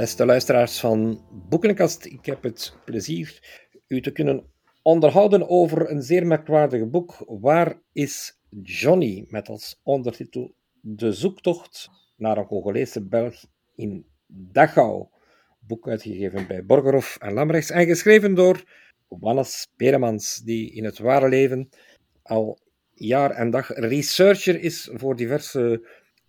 Beste luisteraars van Boekenkast, ik heb het plezier u te kunnen onderhouden over een zeer merkwaardig boek. Waar is Johnny? Met als ondertitel De zoektocht naar een Congolese Belg in Dachau. Boek uitgegeven bij Borgerhof en Lambrechts en geschreven door Wannes Peremans, die in het ware leven al jaar en dag researcher is voor diverse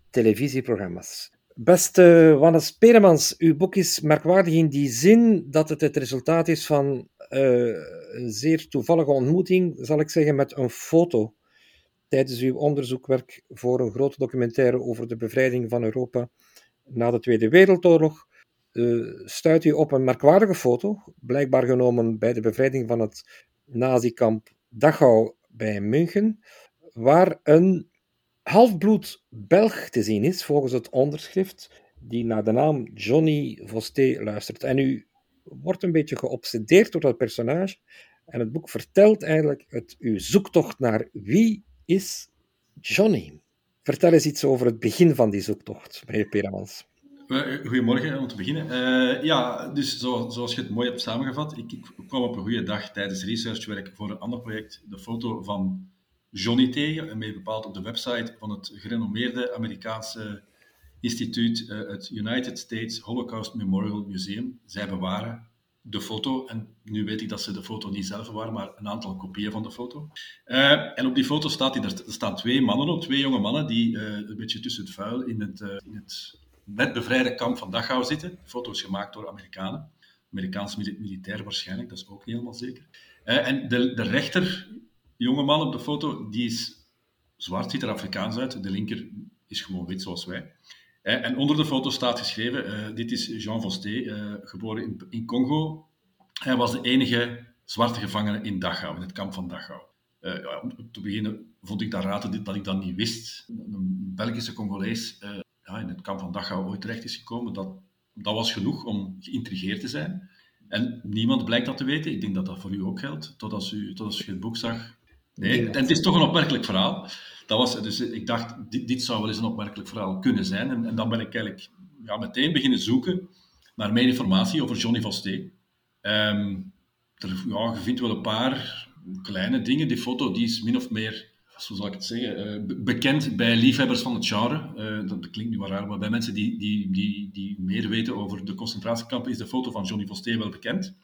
televisieprogramma's. Beste Wannes Peremans, uw boek is merkwaardig in die zin dat het het resultaat is van uh, een zeer toevallige ontmoeting, zal ik zeggen, met een foto tijdens uw onderzoekwerk voor een grote documentaire over de bevrijding van Europa na de Tweede Wereldoorlog. Uh, stuit u op een merkwaardige foto, blijkbaar genomen bij de bevrijding van het nazikamp Dachau bij München, waar een halfbloed Belg te zien is, volgens het onderschrift, die naar de naam Johnny Vosté luistert. En u wordt een beetje geobsedeerd door dat personage. En het boek vertelt eigenlijk het, uw zoektocht naar wie is Johnny. Vertel eens iets over het begin van die zoektocht, meneer Peramans. Eh, goedemorgen, om te beginnen. Uh, ja, dus zo, zoals je het mooi hebt samengevat, ik, ik, kwam op een goede dag tijdens researchwerk voor een ander project de foto van Johnny tegen, en mee bepaald op de website van het gerenommeerde Amerikaanse instituut, uh, het United States Holocaust Memorial Museum. Zij bewaren de foto, en nu weet ik dat ze de foto niet zelf bewaren, maar een aantal kopieën van de foto. Uh, en op die foto staat er staan twee mannen op, twee jonge mannen, die uh, een beetje tussen het vuil in het, in het net bevrijde kamp van Dachau zitten. De foto is gemaakt door Amerikanen. Amerikaans militair waarschijnlijk, dat is ook niet helemaal zeker. en de, de rechter jonge man op de foto, die is zwart, ziet er Afrikaans uit. De linker is gewoon wit, zoals wij. Eh, en onder de foto staat geschreven, uh, dit is Jean Vosté, uh, geboren in, Congo. Hij was de enige zwarte gevangene in Dachau, in het kamp van Dachau. Ja, om te beginnen vond ik dat raar dat ik dat niet wist. Een Belgische Congolees ja, in het kamp van Dachau ooit terecht is gekomen, dat, dat was genoeg om geïntrigeerd te zijn. En niemand blijkt dat te weten. Ik denk dat dat voor u ook geldt. Tot als u, tot als u het boek zag, Nee, en het is toch een opmerkelijk verhaal. Dat was, dus ik dacht, dit, dit zou wel eens een opmerkelijk verhaal kunnen zijn. En, en dan ben ik eigenlijk ja, meteen beginnen zoeken naar meer informatie over Johnny Vosté. Um, er, ja, je vindt wel een paar kleine dingen. Die foto die is min of meer, hoe zal ik het zeggen, uh, bekend bij liefhebbers van het genre. Uh, dat, klinkt nu wel raar, maar bij mensen die, die, die, die meer weten over de concentratiekampen is de foto van Johnny Vosté wel bekend.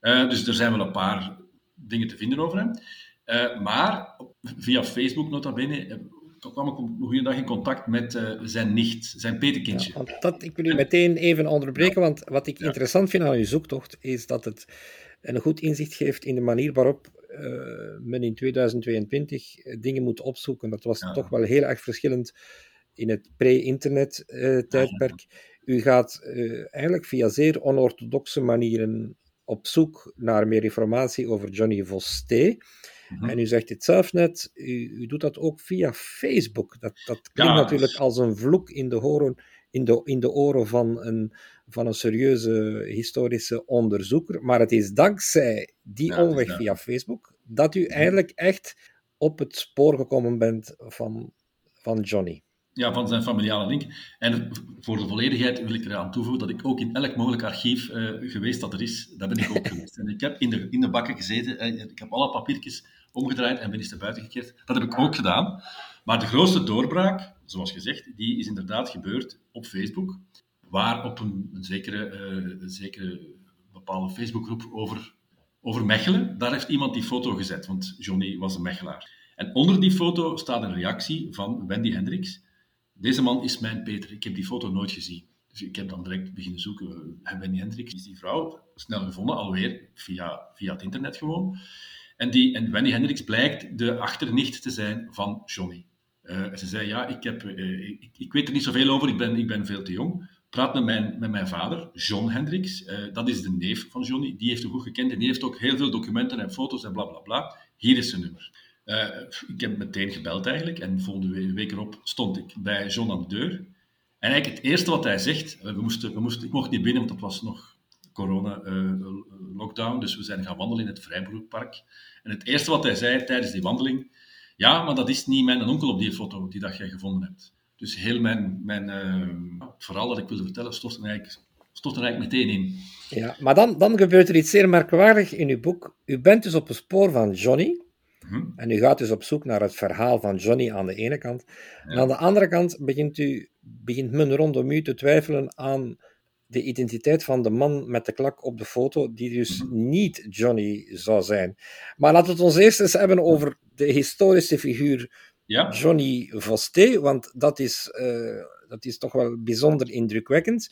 Uh, dus er zijn wel een paar dingen te vinden over hem. Uh, maar via Facebook nota bene eh, kwam ik op een goede dag in contact met uh, zijn nicht, zijn petekindje. Ja, dat, ik wil u meteen even onderbreken, want wat ik interessant vind aan uw zoektocht is dat het een goed inzicht geeft in de manier waarop uh, men in 2022 dingen moet opzoeken. Dat was toch wel heel erg verschillend in het pre-internet-tijdperk. U gaat eigenlijk via zeer onorthodoxe manieren op zoek naar meer informatie over Johnny Vosté. Mhm. En u zegt het zelf net, u, u, doet dat ook via Facebook. Dat, dat klinkt natuurlijk als een vloek in de, horen, in de, in de oren van een, van een serieuze historische onderzoeker. Maar het is dankzij die omweg via Facebook dat u mhm. eigenlijk echt op het spoor gekomen bent van, van Johnny ja, van zijn familiale link. En voor de volledigheid wil ik eraan toevoegen dat ik ook in elk mogelijk archief uh, geweest dat er is, dat ben ik ook geweest. En ik heb in de, in de bakken gezeten, uh, ik heb alle papiertjes omgedraaid en ben eens naar buiten gekeerd. Dat heb ik ook gedaan. Maar de grootste doorbraak, zoals gezegd, die is inderdaad gebeurd op Facebook, waar op een, zekere, een zekere bepaalde Facebookgroep over, over Mechelen, daar heeft iemand die foto gezet, want Johnny was een Mechelaar. En onder die foto staat een reactie van Wendy Hendricks, deze man is mijn Peter. Ik heb die foto nooit gezien. Dus ik heb dan direct beginnen zoeken. En Wendy Hendricks is die vrouw. Snel gevonden, alweer via, via het internet gewoon. En, die, en Wendy Hendricks blijkt de achternicht te zijn van Johnny. Uh, ze zei, ja, ik, heb, uh, ik, ik, weet er niet zoveel over, ik ben, ik ben veel te jong. Praat met mijn, met mijn vader, John Hendricks. Uh, dat is de neef van Johnny. Die heeft hem goed gekend en die heeft ook heel veel documenten en foto's en bla bla bla. Hier is zijn nummer. Ik heb meteen gebeld eigenlijk en volgende week erop stond ik bij John aan de deur. En eigenlijk het eerste wat hij zegt, we moesten, we moesten, ik mocht niet binnen, want dat was nog corona-lockdown, uh, dus we zijn gaan wandelen in het Vrijbroekpark. En het eerste wat hij zei tijdens die wandeling, ja, maar dat is niet mijn onkel op die foto die dat jij gevonden hebt. Dus heel mijn, mijn uh, het verhaal dat ik wilde vertellen, eigenlijk stort er eigenlijk meteen in. Ja, maar dan, dan gebeurt er iets zeer merkwaardig in uw boek. U bent dus op het spoor van Johnny. Mhm. En u gaat dus op zoek naar het verhaal van Johnny aan de ene kant. En aan de andere kant begint, u, begint men rondom u te twijfelen aan de identiteit van de man met de klak op de foto, die dus Mhm. niet Johnny zou zijn. Maar laten we het ons eerst eens hebben over de historische figuur Ja? Johnny Vosté, want dat is, eh, dat is toch wel bijzonder indrukwekkend.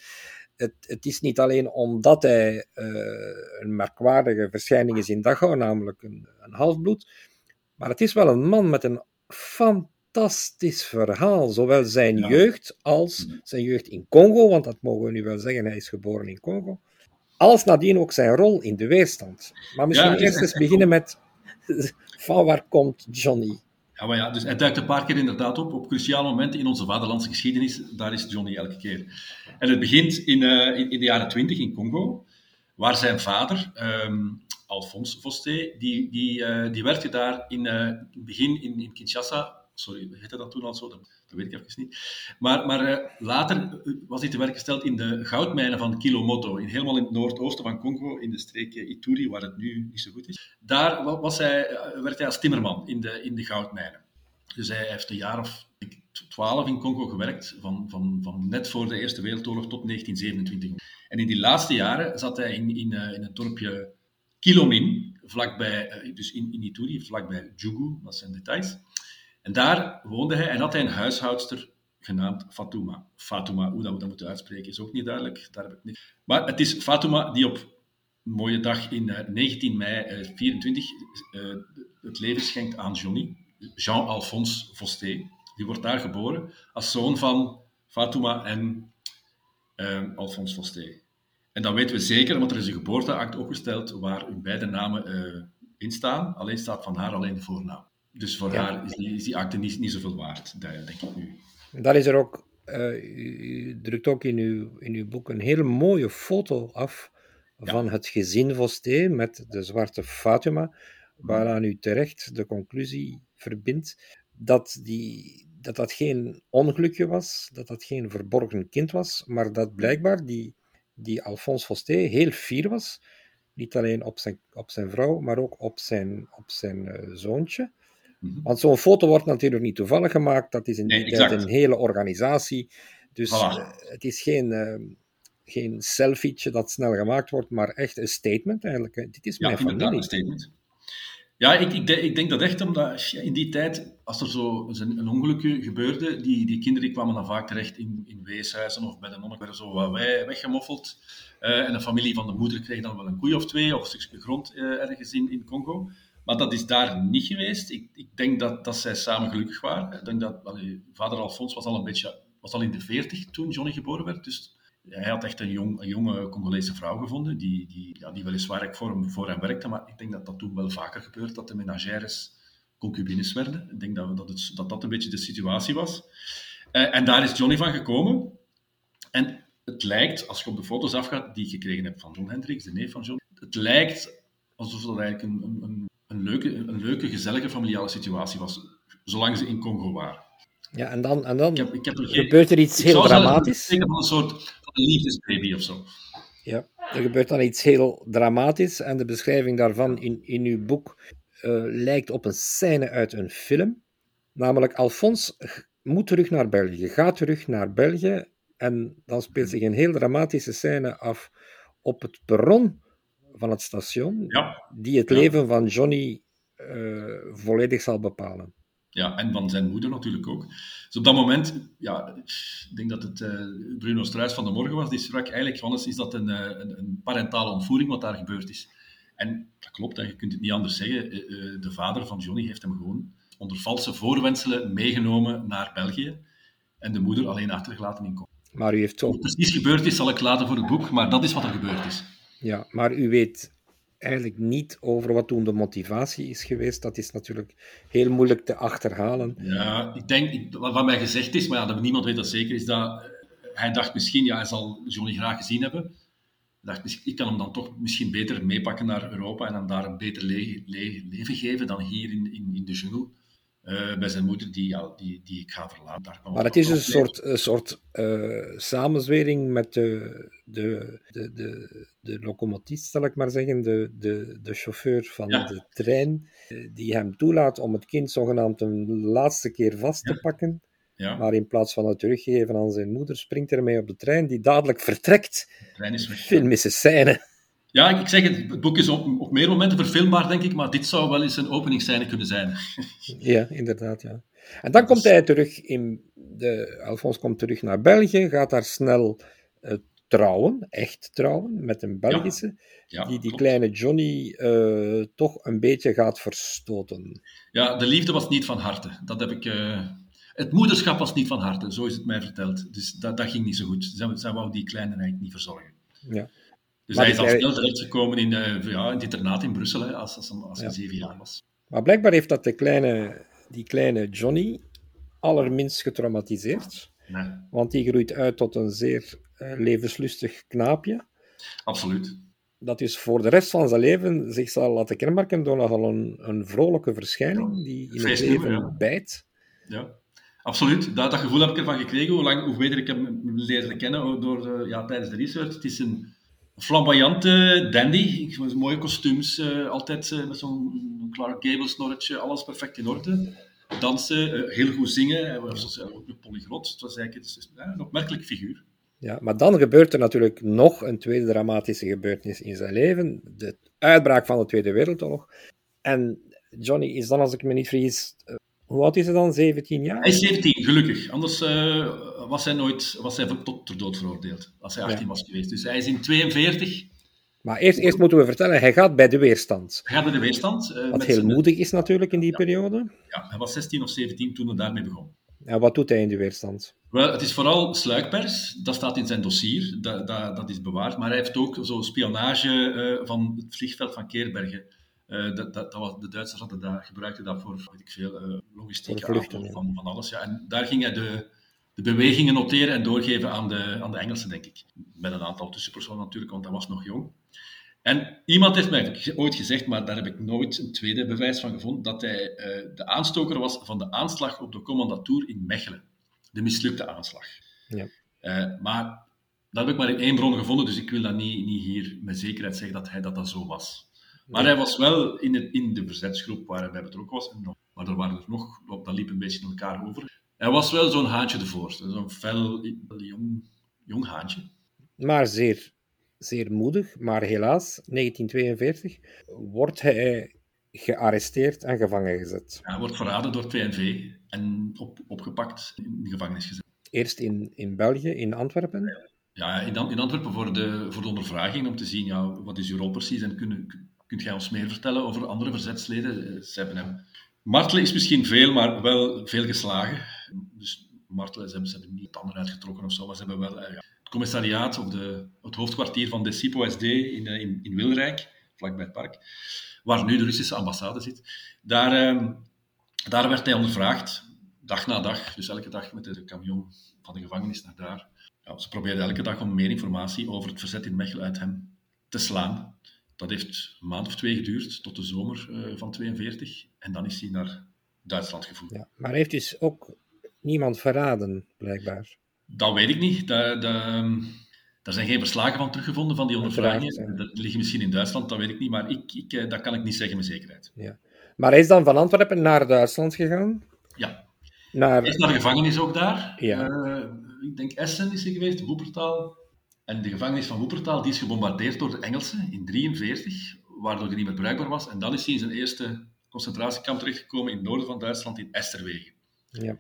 Het, het is niet alleen omdat hij eh, een merkwaardige verschijning is in Dachau, namelijk een, een halfbloed, maar het is wel een man met een fantastisch verhaal, zowel zijn Ja. jeugd als Mhm. zijn jeugd in Congo, want dat mogen we nu wel zeggen, hij is geboren in Congo, als nadien ook zijn rol in de weerstand. Maar misschien Ja, eerst eens beginnen met van waar komt Johnny? Ja, maar ja, dus hij duikt een paar keer inderdaad op, op cruciale momenten in onze vaderlandse geschiedenis. Daar is Johnny elke keer. En het begint in, eh, in, in de jaren twintig in Congo, waar zijn vader, ehm Alphonse Vosté, die, die, eh, die werkte daar in, eh, in het begin in, in Kinshasa. Sorry, heette dat toen al zo? Dat, weet ik even niet. Maar, maar eh, later eh, was hij te werk gesteld in de goudmijnen van Kilomoto, in, helemaal in het noordoosten van Congo, in de streek eh, Ituri, waar het nu niet zo goed is. Daar wa- was hij, werkte hij als timmerman in de, in de goudmijnen. Dus hij heeft een jaar of twaalf in Congo gewerkt, van, van, van net voor de Eerste Wereldoorlog tot 1927. En in die laatste jaren zat hij in, in, in het dorpje Kilomin, vlakbij, dus in, in Ituri, vlakbij Djougou, dat zijn details. En daar woonde hij en had hij een huishoudster genaamd Fatouma. Fatouma, hoe dat we dat moeten uitspreken, is ook niet duidelijk. Daar heb ik niet. Maar het is Fatouma die op een mooie dag in eh, 19 mei eh, 24 eh, het leven schenkt aan Johnny, Jean-Alphonse Vosté. Die wordt daar geboren als zoon van Fatouma en eh, Alphonse Vosté. En dat weten we zeker, want er is een geboorteact opgesteld waar hun beide namen eh, in staan. Alleen staat van haar alleen de voornaam. Dus voor Ja. haar is die, is die akte niet, niet zoveel waard, dat denk ik nu. Daar is er ook, eh, u, drukt ook in uw, in uw boek een hele mooie foto af van het gezin Vosté met de zwarte Fatima, waaraan u terecht de conclusie verbindt dat, die, dat dat geen ongelukje was, dat dat geen verborgen kind was, maar dat blijkbaar die, die Alphonse Vosté heel fier was, niet alleen op zijn, op zijn vrouw, maar ook op zijn, op zijn eh, Mhm. Want zo'n foto wordt natuurlijk niet toevallig gemaakt, dat is in die Nee, tijd een hele organisatie. Dus Voilà. eh, het is geen, eh, geen selfietje dat snel gemaakt wordt, maar echt een statement eigenlijk. hè. Dit is Ja, mijn familie. een statement. Ja, ik, ik, denk- ik denk dat echt omdat in die tijd, als er zo een, ongelukje gebeurde, die, die kinderen die kwamen dan vaak terecht in, in weeshuizen of bij de nonnen werden zo wat wij, weggemoffeld. Eh, en de familie van de moeder kreeg dan wel een koe of twee of een stukje grond eh, ergens in, in Congo. Maar dat is daar niet geweest. Ik, ik denk dat, dat zij samen gelukkig waren. Ik denk dat vader Alfons was al een beetje was al in de veertig toen Johnny geboren werd. Dus hij had echt een, jong, jonge Congolese vrouw gevonden, die, die, ja, die weliswaar voor hem, voor hem werkte, maar ik denk dat dat toen wel vaker gebeurt, dat de menagères concubines werden. Ik denk dat dat, het, dat, dat een beetje de situatie was. Eh, en daar is Johnny van gekomen. En het lijkt, als je op de foto's afgaat die ik gekregen heb van John Hendricks, de neef van John, het lijkt alsof dat eigenlijk een, een, een, leuke, een leuke, gezellige familiale situatie was, zolang ze in Congo waren. Ja, en dan, en dan Ik heb, ik heb er geen, gebeurt er iets ik heel dramatisch. denken van een soort liefdesbaby of zo. Ja, er gebeurt dan iets heel dramatisch en de beschrijving daarvan in, in uw boek eh, lijkt op een scène uit een film. Namelijk, Alphonse moet terug naar België, gaat terug naar België en dan speelt zich een heel dramatische scène af op het perron van het station, Ja, die het Ja. leven van Johnny eh, volledig zal bepalen. ja, en van zijn moeder natuurlijk ook. Dus op dat moment, ja, ik denk dat het eh, Bruno Struis van de Morgen was, die sprak eigenlijk van, is dat een, eh, een, een parentale ontvoering wat daar gebeurd is. En dat klopt, hè, je kunt het niet anders zeggen. De vader van Johnny heeft hem gewoon onder valse voorwendselen meegenomen naar België en de moeder alleen achtergelaten in Congo. Maar u heeft Wat toch, precies gebeurd is, zal ik laten voor het boek, maar dat is wat er gebeurd is. Ja, maar u weet eigenlijk niet over wat toen de motivatie is geweest. Dat is natuurlijk heel moeilijk te achterhalen. Ja, ik denk, wat mij gezegd is, maar ja, dat niemand weet dat zeker, is dat eh, hij dacht misschien, ja, hij zal Johnny graag gezien hebben. Hij dacht, ik kan hem dan toch misschien beter meepakken naar Europa en hem daar een beter le- le- leven geven dan hier in, in, in de jungle. Uh, bij zijn moeder, die, ja, die, die ik ga verlaten. Daar maar het is een soort, een soort uh, samenzwering met de, de, de, de, de locomotief, zal ik maar zeggen, de, de, de chauffeur van ja. de trein, die hem toelaat om het kind zogenaamd een laatste keer vast te pakken. Maar in plaats van het teruggeven aan zijn moeder, springt hij ermee op de trein, die dadelijk vertrekt. De trein is weg. Filmische scène. Ja, ik zeg het, het boek is op, op meer momenten verfilmbaar, denk ik, maar dit zou wel eens een openingsscène kunnen zijn. ja, inderdaad, ja. En dan komt hij terug in de... Alfons komt terug naar België, gaat daar snel uh, trouwen, echt trouwen, met een Belgische, ja, ja, die die klopt. kleine Johnny uh, toch een beetje gaat verstoten. Ja, de liefde was niet van harte. Dat heb ik... Uh, het moederschap was niet van harte, zo is het mij verteld. Dus dat, dat ging niet zo goed. Zij, zij wou die kleine eigenlijk niet verzorgen. Ja. Dus maar hij is al snel terechtgekomen in, uh, ja, in het internaat in Brussel, hè, als, als, als hij ja. zeven jaar was. Maar blijkbaar heeft dat de kleine, die kleine Johnny allerminst getraumatiseerd. Nee. Want die groeit uit tot een zeer uh, levenslustig knaapje. Absoluut. Dat is voor de rest van zijn leven zich zal laten kenmerken door nogal een, een vrolijke verschijning die in het leven ja. bijt. Ja, absoluut. Dat, dat gevoel heb ik ervan gekregen. Hoe, lang, hoe beter ik hem leren kennen door de, ja, tijdens de research. Het is een flamboyante dandy. Mooie kostuums, uh, altijd uh, met zo'n Clark Gable snorretje, alles perfect in orde. Dansen, uh, heel goed zingen. Hij was ook een polyglot. Het was eigenlijk het is, een opmerkelijk figuur. Ja, maar dan gebeurt er natuurlijk nog een tweede dramatische gebeurtenis in zijn leven. De uitbraak van de Tweede Wereldoorlog. En Johnny is dan, als ik me niet vergis, hoe oud is hij dan? 17 jaar? Hij is 17, gelukkig. Anders was hij nooit was hij tot ter dood veroordeeld. Als hij 18 ja. was geweest. Dus hij is in 42. Maar eerst, eerst moeten we vertellen, hij gaat bij de weerstand. Hij gaat bij de weerstand. Uh, wat heel zijn... moedig is natuurlijk in die ja. periode. Ja, hij was 16 of 17 toen hij daarmee begon. En wat doet hij in de weerstand? Wel, het is vooral sluikpers. Dat staat in zijn dossier. Dat, dat, dat is bewaard. Maar hij heeft ook zo spionage uh, van het vliegveld van Keerbergen. Uh, dat, dat, dat was, de Duitsers hadden daar, gebruikten dat voor weet ik veel, uh, logistieke ja. van, van alles. Ja. En daar ging hij de, de bewegingen noteren en doorgeven aan de, aan de Engelsen, denk ik. Met een aantal tussenpersonen natuurlijk, want hij was nog jong. En iemand heeft mij ooit gezegd, maar daar heb ik nooit een tweede bewijs van gevonden, dat hij uh, de aanstoker was van de aanslag op de commandatuur in Mechelen. De mislukte aanslag. Ja. maar dat heb ik maar in één bron gevonden, dus ik wil dat niet, niet hier met zekerheid zeggen dat hij dat, dat zo was. Maar hij was wel in, het, in de verzetsgroep waar hij bij betrokken was. En nog, maar er waren er nog, dat liep een beetje in elkaar over. Hij was wel zo'n haantje ervoor. Zo'n fel, jong, jong haantje. Maar zeer, zeer moedig. Maar helaas, 1942 wordt hij gearresteerd en gevangen gezet. Hij wordt verraden door 2NV en op, opgepakt in de gevangenis gezet. Eerst in, in België, in Antwerpen? Ja, in, in Antwerpen voor de, voor de ondervraging, om te zien, ja, wat is uw rol precies en Kunt jij ons meer vertellen over andere verzetsleden? Ze hebben hem... Martelen is misschien veel, maar wel veel geslagen. Dus martelen, ze hebben, ze hebben niet tanden uitgetrokken of zo, maar ze hebben wel... Uh, het commissariaat of de, het hoofdkwartier van de SIPO SD in, in, in Wilrijk, vlakbij het park, waar nu de Russische ambassade zit, daar, uh, daar werd hij ondervraagd, dag na dag, dus elke dag met de camion van de gevangenis naar daar. Ja, ze probeerden elke dag om meer informatie over het verzet in Mechelen uit hem te slaan. Dat heeft een maand of twee geduurd, tot de zomer uh, van 42. En dan is hij naar Duitsland gevoerd. Ja, maar heeft dus ook niemand verraden, blijkbaar? Dat weet ik niet. Daar, daar, daar zijn geen verslagen van teruggevonden van die ondervragingen. Dat liggen misschien in Duitsland, dat weet ik niet. Maar ik, ik, eh, dat kan ik niet zeggen met zekerheid. Ja. Maar hij is dan van Antwerpen naar Duitsland gegaan? Ja. Naar... Hij is naar de gevangenis ook daar. Ja. Uh, ik denk Essen is hij geweest, Woepertaal. En de gevangenis van Woepertaal die is gebombardeerd door de Engelsen in 1943, waardoor die niet meer bruikbaar was. En dan is hij in zijn eerste concentratiekamp terechtgekomen in het noorden van Duitsland, in Esterwegen. Ja.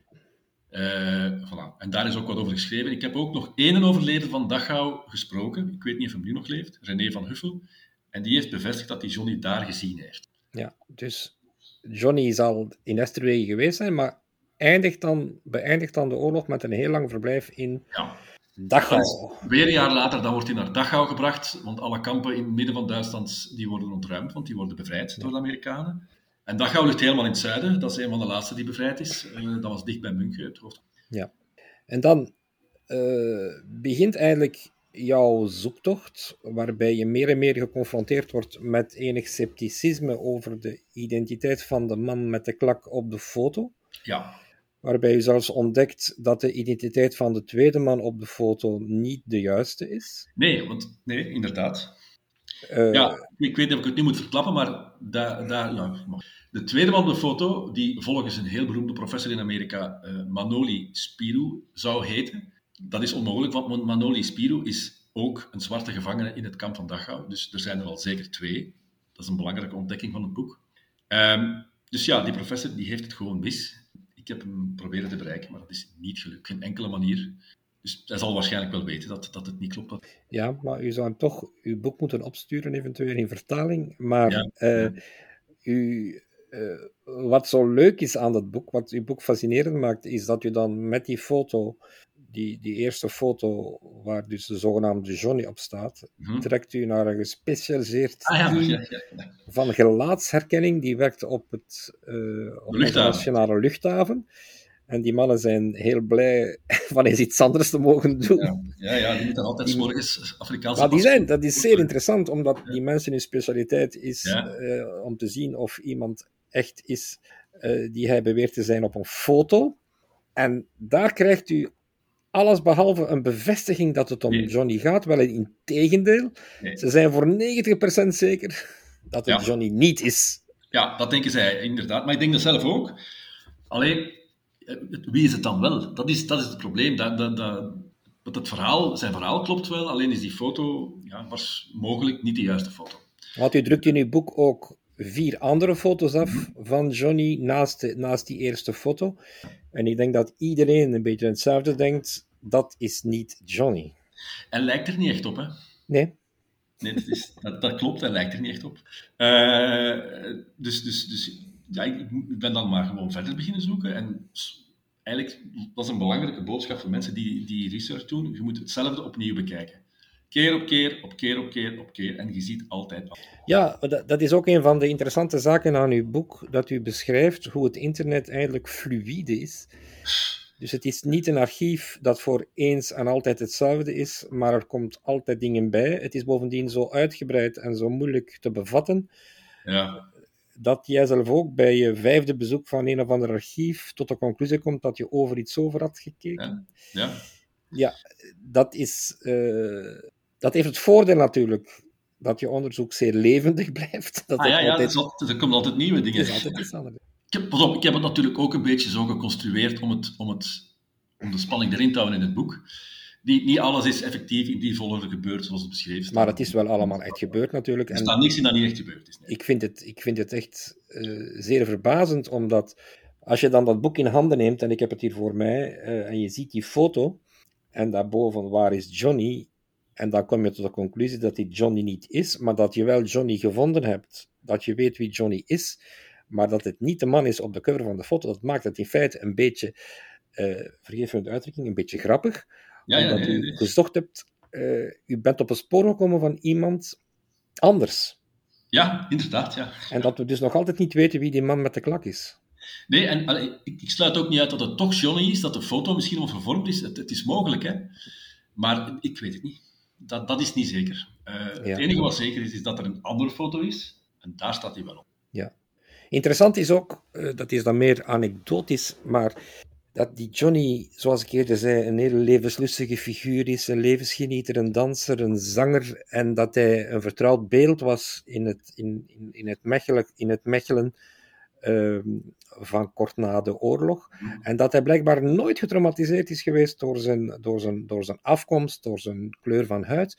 Uh, voilà. En daar is ook wat over geschreven. Ik heb ook nog één overleden van Dachau gesproken. Ik weet niet of hij nu nog leeft, René van Huffel. En die heeft bevestigd dat hij Johnny daar gezien heeft. Ja, dus Johnny zal in Esterwegen geweest zijn, maar eindigt dan, beëindigt dan de oorlog met een heel lang verblijf in... Ja Dachau. Weer een jaar later dan wordt hij naar Dachau gebracht, want alle kampen in het midden van Duitsland die worden ontruimd, want die worden bevrijd door de Amerikanen. En Dachau ligt helemaal in het zuiden, dat is een van de laatste die bevrijd is. Uh, dat was dicht bij München, het hoofd. Ja. En dan uh, begint eigenlijk jouw zoektocht, waarbij je meer en meer geconfronteerd wordt met enig scepticisme over de identiteit van de man met de klak op de foto. Ja. Waarbij je zelfs ontdekt dat de identiteit van de tweede man op de foto niet de juiste is. Nee, want, nee inderdaad. Uh, ja, ik weet niet of ik het nu moet verklappen, maar daar, daar, de tweede man op de foto, die volgens een heel beroemde professor in Amerika, uh, Manoli Spirou, zou heten, dat is onmogelijk, want Manoli Spirou is ook een zwarte gevangene in het kamp van Dachau. Dus er zijn er al zeker twee. Dat is een belangrijke ontdekking van het boek. Um, dus ja, die professor die heeft het gewoon mis. Ik heb hem proberen te bereiken, maar dat is niet gelukt. Geen enkele manier. Dus hij zal waarschijnlijk wel weten dat, dat het niet klopt. Ja, maar u zou hem toch uw boek moeten opsturen, eventueel in vertaling. Maar ja, uh, u, uh, wat zo leuk is aan dat boek, wat uw boek fascinerend maakt, is dat u dan met die foto die, die eerste foto waar dus de zogenaamde Johnny op staat, mm trekt u naar een gespecialiseerd ah, team ja, ja, van gelaatsherkenning. Die werkt op, het, uh, op de nationale luchthaven. En die mannen zijn heel blij van eens iets anders te mogen doen. Ja, ja, die moeten altijd morgens Afrikaanse maar die zijn, Dat is zeer interessant, omdat die mensen hun specialiteit is uh, om te zien of iemand echt is uh, die hij beweert te zijn op een foto. En daar krijgt u alles behalve een bevestiging dat het om Johnny gaat. Wel in tegendeel. Ze zijn voor 90% zeker dat het Johnny niet is. Ja, dat denken zij inderdaad. Maar ik denk dat zelf ook. Alleen, eh, wie is het dan wel? Dat is, dat is het probleem. Dat, dat, dat, het verhaal, zijn verhaal klopt wel, alleen is die foto ja, was mogelijk niet de juiste foto. Want u drukt in uw boek ook vier andere foto's af van Johnny naast, naast die eerste foto. En ik denk dat iedereen een beetje hetzelfde denkt. Dat is niet Johnny. Hij lijkt er niet echt op, hè? Nee. Nee, dat, is, dat, dat klopt, hij lijkt er niet echt op. Uh, dus dus, dus ja, ik, ik, ben dan maar gewoon verder beginnen zoeken. En eigenlijk, dat is een belangrijke boodschap voor mensen die, die research doen. Je moet hetzelfde opnieuw bekijken. Keer op keer, op keer op keer op keer. En je ziet altijd wat. Ja, dat, dat is ook een van de interessante zaken aan uw boek, dat u beschrijft hoe het internet eigenlijk fluïde is. Dus het is niet een archief dat voor eens en altijd hetzelfde is, maar er komt altijd dingen bij. Het is bovendien zo uitgebreid en zo moeilijk te bevatten, ja. Dat jij zelf ook bij je vijfde bezoek van een of ander archief tot de conclusie komt dat je over iets over had gekeken. Ja, ja. ja dat is... Uh, dat heeft het voordeel natuurlijk dat je onderzoek zeer levendig blijft. Dat ah, ja, ja altijd... er komen altijd nieuwe dingen. Altijd. Ik heb, pas op, ik heb het natuurlijk ook een beetje zo geconstrueerd om, het, om, het, om de spanning erin te houden in het boek. Die, niet alles is effectief in die volgorde gebeurd zoals het beschreven staat. Maar het is wel allemaal echt gebeurd natuurlijk. Er staat niks in dat niet echt gebeurd is. Ik, vind het, ik vind het echt uh, zeer verbazend, omdat als je dan dat boek in handen neemt, en ik heb het hier voor mij, uh, en je ziet die foto, en daarboven waar is Johnny, en dan kom je tot de conclusie dat die Johnny niet is, maar dat je wel Johnny gevonden hebt, dat je weet wie Johnny is, maar dat het niet de man is op de cover van de foto. Dat maakt het in feite een beetje, uh, vergeef me de uitdrukking, een beetje grappig. Ja, omdat ja, nee, u gezocht hebt, uh, u bent op een spoor gekomen van iemand anders. Ja, inderdaad, ja. En dat we dus nog altijd niet weten wie die man met de klak is. Nee, en allee, ik, ik, sluit ook niet uit dat het toch Johnny is, dat de foto misschien wel vervormd is. Het, het is mogelijk, hè. Maar ik weet het niet dat, dat is niet zeker. Uh, ja. Het enige wat zeker is, is dat er een andere foto is. En daar staat hij wel op. Ja. Interessant is ook, uh, dat is dan meer anekdotisch, maar dat die Johnny, zoals ik eerder zei, een hele levenslustige figuur is, een levensgenieter, een danser, een zanger, en dat hij een vertrouwd beeld was in het, in, in, in het, Mechelen, in het Mechelen uh, van kort na de oorlog. En dat hij blijkbaar nooit getraumatiseerd is geweest door zijn, door zijn, door zijn afkomst, door zijn kleur van huid.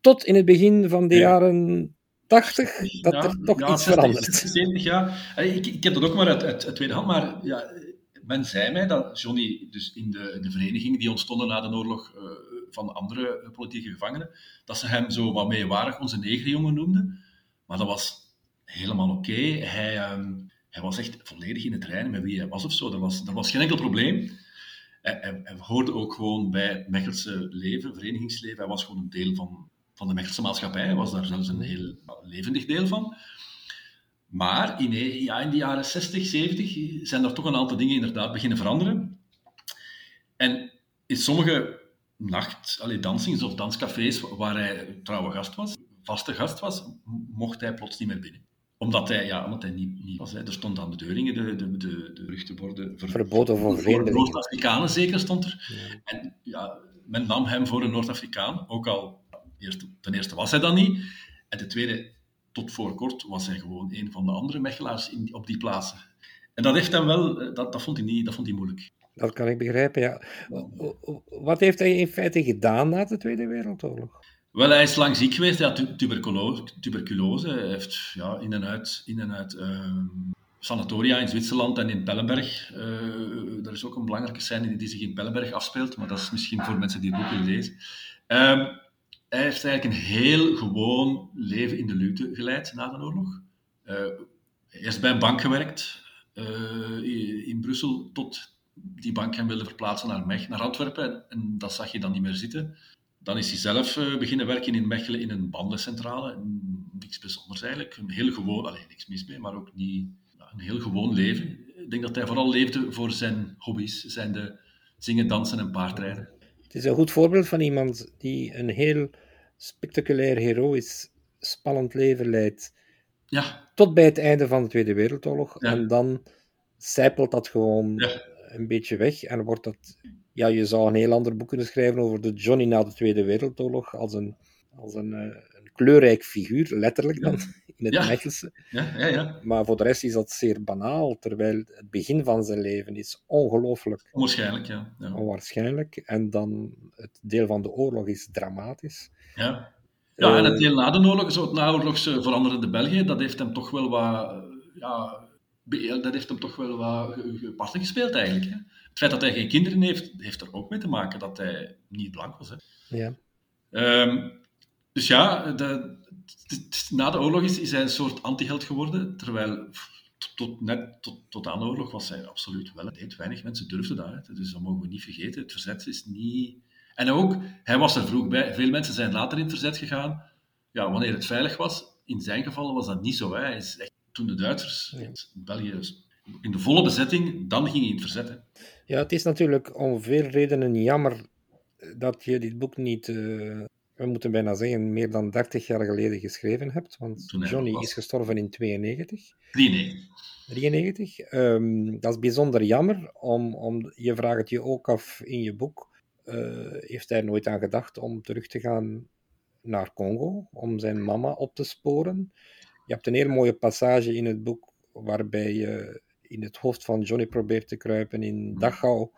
Tot in het begin van de ja. jaren 80, dat ja, er toch ja, iets 60, verandert. 70 jaar. Ik, ik heb dat ook maar uit, uit, uit tweede hand, maar ja, men zei mij dat Johnny, dus in de, de verenigingen die ontstonden na de oorlog uh, van andere politieke gevangenen, dat ze hem zo wat meewarig onze negerjongen noemden. Maar dat was helemaal oké. Hij, um, hij was echt volledig in het reinen met wie hij was of zo. Dat was, was geen enkel probleem. Hij, hij, hij, hoorde ook gewoon bij het Mechelse leven, verenigingsleven. Hij was gewoon een deel van, van de Mechelse maatschappij. Hij was daar zelfs een heel levendig deel van. Maar in, ja, in de jaren 60, 70 zijn er toch een aantal dingen inderdaad beginnen veranderen. En in sommige nacht, allee, dansings of danscafés waar hij trouwe gast was, vaste gast was, mocht hij plots niet meer binnen omdat hij, ja, omdat hij niet, niet was. Hè. Er stond aan de deuringen de, de, de, de beruchte Ver, Verboden voor vreemdelingen. Noord-Afrikanen zeker stond er. En ja, men nam hem voor een Noord-Afrikaan, ook al eerst, ten eerste was hij dat niet. En ten tweede, tot voor kort was hij gewoon een van de andere mechelaars in, op die plaatsen. En dat heeft hem wel, eh, dat, dat, vond hij niet, dat vond hij moeilijk. Dat kan ik begrijpen, ja. Wat heeft hij in feite gedaan na de Tweede Wereldoorlog? Wel, hij is lang ziek geweest. Hij had tuberculose. tuberculose. Hij heeft ja, in en uit, in en uit uh, sanatoria in Zwitserland en in Pellenberg. Uh, er is ook een belangrijke scène die zich in Pellenberg afspeelt, maar dat is misschien voor mensen die het boek willen lezen. Uh, hij heeft eigenlijk een heel gewoon leven in de luwte geleid na de oorlog. Uh, eerst bij een bank gewerkt in Brussel, tot die bank hem wilde verplaatsen naar, Mech, naar Antwerpen. En dat zag je dan niet meer zitten. Dan is hij zelf uh, beginnen werken in Mechelen in een bandencentrale. Niks bijzonders eigenlijk. Een heel gewoon, alleen niks mis mee, maar ook niet een heel gewoon leven. Ik denk dat hij vooral leefde voor zijn hobby's, zijn de zingen, dansen en paardrijden. Het is een goed voorbeeld van iemand die een heel spectaculair, heroïs, spannend leven leidt. Ja. Tot bij het einde van de Tweede Wereldoorlog. En dan zijpelt dat gewoon ja. een beetje weg en wordt dat ja, je zou een heel ander boek kunnen schrijven over de Johnny na de Tweede Wereldoorlog als een, als een, uh, een kleurrijk figuur, letterlijk dan, het ja. Ja, ja, ja. Maar voor de rest is dat zeer banaal, terwijl het begin van zijn leven is ongelooflijk. Onwaarschijnlijk, ja. ja. Onwaarschijnlijk. En dan het deel van de oorlog is dramatisch. Ja. Ja, en het deel na de oorlog, zo het naoorlogse veranderende België, dat heeft hem toch wel wat... Ja, dat heeft hem toch wel wat parten gespeeld eigenlijk. Hè? Het feit dat hij geen kinderen heeft, heeft er ook mee te maken dat hij niet blank was. Hè. Ja. Um, dus ja, de, de, na de oorlog is, is hij een soort antiheld geworden, terwijl tot, net tot, tot aan de oorlog was hij absoluut wel. Het weinig mensen durfden dat, hè. dus dat mogen we niet vergeten. Het verzet is niet... En ook, hij was er vroeg bij. Veel mensen zijn later in het verzet gegaan, ja, wanneer het veilig was. In zijn geval was dat niet zo. Hè. Hij is echt, toen de Duitsers ja. België in de volle bezetting, dan ging hij in het verzet. Ja, het is natuurlijk om veel redenen jammer dat je dit boek niet, uh, we moeten bijna zeggen, meer dan 30 jaar geleden geschreven hebt. Want Johnny is gestorven in 92. 93. 93. Um, dat is bijzonder jammer, om, om, je vraagt het je ook af in je boek. Uh, heeft hij nooit aan gedacht om terug te gaan naar Congo, om zijn mama op te sporen? Je hebt een heel mooie passage in het boek waarbij je in het hoofd van Johnny probeert te kruipen in hmm. Dachau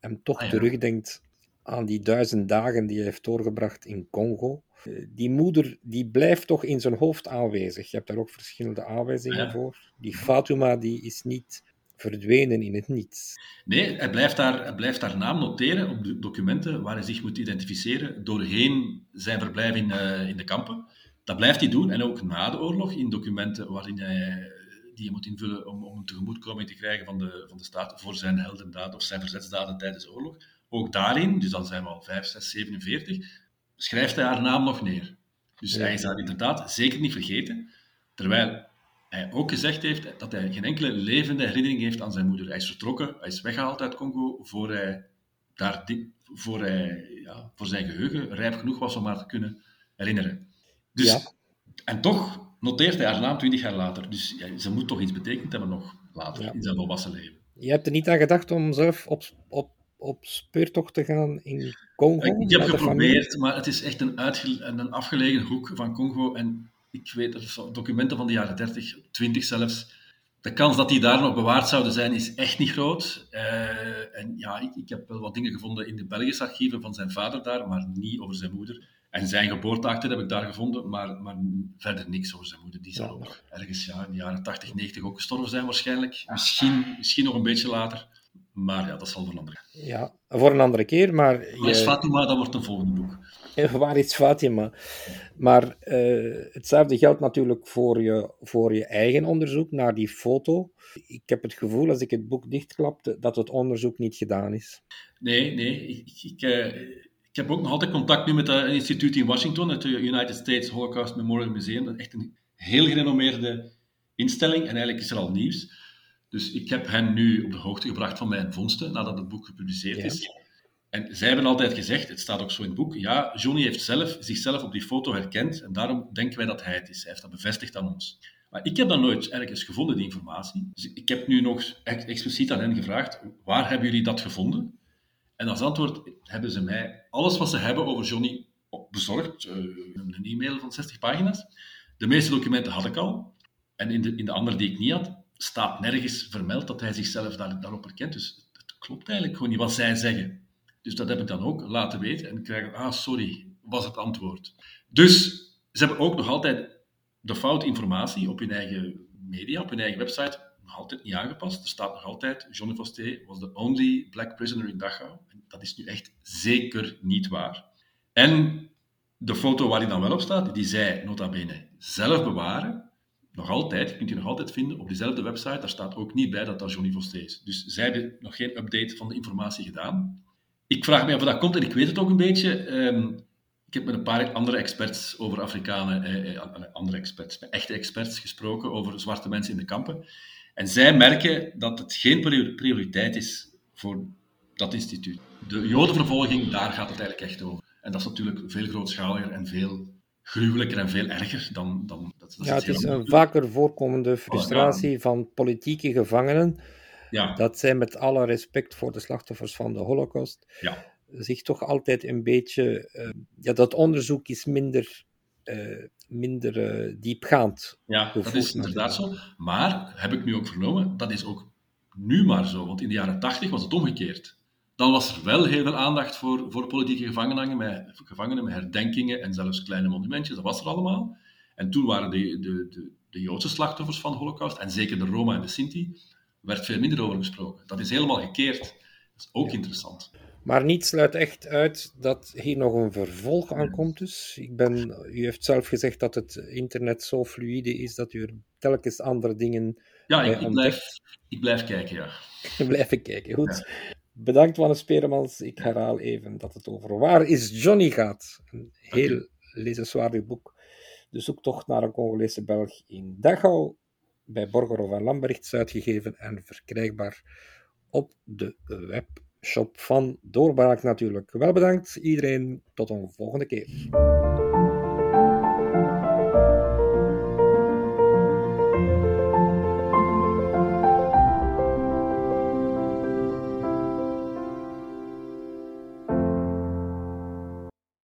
en toch ah, ja. terugdenkt aan die duizend dagen die hij heeft doorgebracht in Congo. Eh, die moeder die blijft toch in zijn hoofd aanwezig. Je hebt daar ook verschillende aanwijzingen ja. voor. Die Fatuma die is niet verdwenen in het niets. Nee, hij blijft daar, hij blijft haar naam noteren op de documenten waar hij zich moet identificeren doorheen zijn verblijf in, uh, in de kampen. Dat blijft hij doen en ook na de oorlog in documenten waarin hij die je moet invullen om, om een tegemoetkoming te krijgen van de, van de staat voor zijn heldendaad of zijn verzetsdaden tijdens de oorlog. Ook daarin, dus dan zijn we al 5, 6, 47, schrijft hij haar naam nog neer. Dus ja. hij is daar inderdaad zeker niet vergeten. Terwijl hij ook gezegd heeft dat hij geen enkele levende herinnering heeft aan zijn moeder. Hij is vertrokken, hij is weggehaald uit Congo voor hij, daar, voor, hij ja, voor zijn geheugen rijp genoeg was om haar te kunnen herinneren. Dus, ja. En toch noteert hij haar naam twintig jaar later. Dus ja, ze moet toch iets betekend hebben nog later in zijn volwassen leven. Je hebt er niet aan gedacht om zelf op, op, op speurtocht te gaan in Congo? Ik, heb geprobeerd, maar het is echt een, een afgelegen hoek van Congo. En ik weet, er documenten van de jaren 30, 20 zelfs. De kans dat die daar nog bewaard zouden zijn, is echt niet groot. Uh, en ja, ik, ik, heb wel wat dingen gevonden in de Belgische archieven van zijn vader daar, maar niet over zijn moeder. En zijn geboorteakte heb ik daar gevonden, maar, maar verder niks over zijn moeder. Die zal ook ergens ja, in de jaren 80, 90 ook gestorven zijn waarschijnlijk. Misschien, misschien nog een beetje later. Maar ja, dat zal voor een andere keer. Ja, voor een andere keer, maar... Waar is Fatima, dat wordt een volgende boek. Waar is Fatima? Maar uh, hetzelfde geldt natuurlijk voor je, voor je eigen onderzoek naar die foto. Ik heb het gevoel, als ik het boek dichtklapte, dat het onderzoek niet gedaan is. Nee, nee. Ik, ik, uh ik heb ook nog altijd contact nu met een instituut in Washington, het United States Holocaust Memorial Museum. Dat is echt een heel gerenommeerde instelling en eigenlijk is er al nieuws. Dus ik heb hen nu op de hoogte gebracht van mijn vondsten nadat het boek gepubliceerd ja. is. En zij hebben altijd gezegd, het staat ook zo in het boek, ja, Johnny heeft zelf, zichzelf op die foto herkend en daarom denken wij dat hij het is. Hij heeft dat bevestigd aan ons. Maar ik heb dat nooit ergens gevonden, die informatie. Dus ik heb nu nog expliciet aan hen gevraagd, waar hebben jullie dat gevonden? En als antwoord hebben ze mij alles wat ze hebben over Johnny bezorgd. Uh, een e-mail van 60 pagina's. De meeste documenten had ik al. En in de, in de andere die ik niet had, staat nergens vermeld dat hij zichzelf daar, daarop herkent. Dus het klopt eigenlijk gewoon niet wat zij zeggen. Dus dat heb ik dan ook laten weten. En ik krijg, ah, sorry, was het antwoord. Dus ze hebben ook nog altijd de foute informatie op hun eigen media, op hun eigen website, nog altijd niet aangepast. Er staat nog altijd, Johnny Foster was the only black prisoner in Dachau. En dat is nu echt zeker niet waar. En de foto waar hij dan wel op staat, die zij nota bene zelf bewaren, nog altijd, je kunt die nog altijd vinden op diezelfde website, daar staat ook niet bij dat dat Johnny Foster is. Dus zij hebben nog geen update van de informatie gedaan. Ik vraag me af of dat komt, en ik weet het ook een beetje. Ehm, ik heb met een paar andere experts over Afrikanen, eh, eh, andere experts, echte experts gesproken over zwarte mensen in de kampen. En zij merken dat het geen prioriteit is voor dat instituut. De jodenvervolging, daar gaat het eigenlijk echt over. En dat is natuurlijk veel grootschaliger en veel gruwelijker en veel erger dan... dan dat, dat ja, het is een vaker voorkomende frustratie van politieke gevangenen. Ja. Dat zij met alle respect voor de slachtoffers van de Holocaust ja. zich toch altijd een beetje... Uh, ja, dat onderzoek is minder, uh, minder uh, diepgaand. Ja, dat is inderdaad zo. Maar, heb ik nu ook vernomen, dat is ook nu maar zo. Want in de jaren tachtig was het omgekeerd. Dan was er wel heel veel aandacht voor, voor politieke gevangenen met, gevangenen, met herdenkingen en zelfs kleine monumentjes. Dat was er allemaal. En toen waren de, de, de, de Joodse slachtoffers van de Holocaust, en zeker de Roma en de Sinti, werd veel minder over gesproken. Dat is helemaal gekeerd. Dat is ook interessant. Maar niet sluit echt uit dat hier nog een vervolg aan komt. Dus ik ben, u heeft zelf gezegd dat het internet zo fluide is dat u er telkens andere dingen. Ja, ik, ik blijf, ik blijf kijken, ja. Blijf kijken, goed. Bedankt, Wanne Speremans. Ik herhaal even dat het over Waar is Johnny gaat. Een heel lezenswaardig boek. De zoektocht naar een Congolese Belg in Dachau. Bij Borgerhoff en uitgegeven en verkrijgbaar op de webshop van Doorbraak natuurlijk. Wel bedankt iedereen. Tot een volgende keer.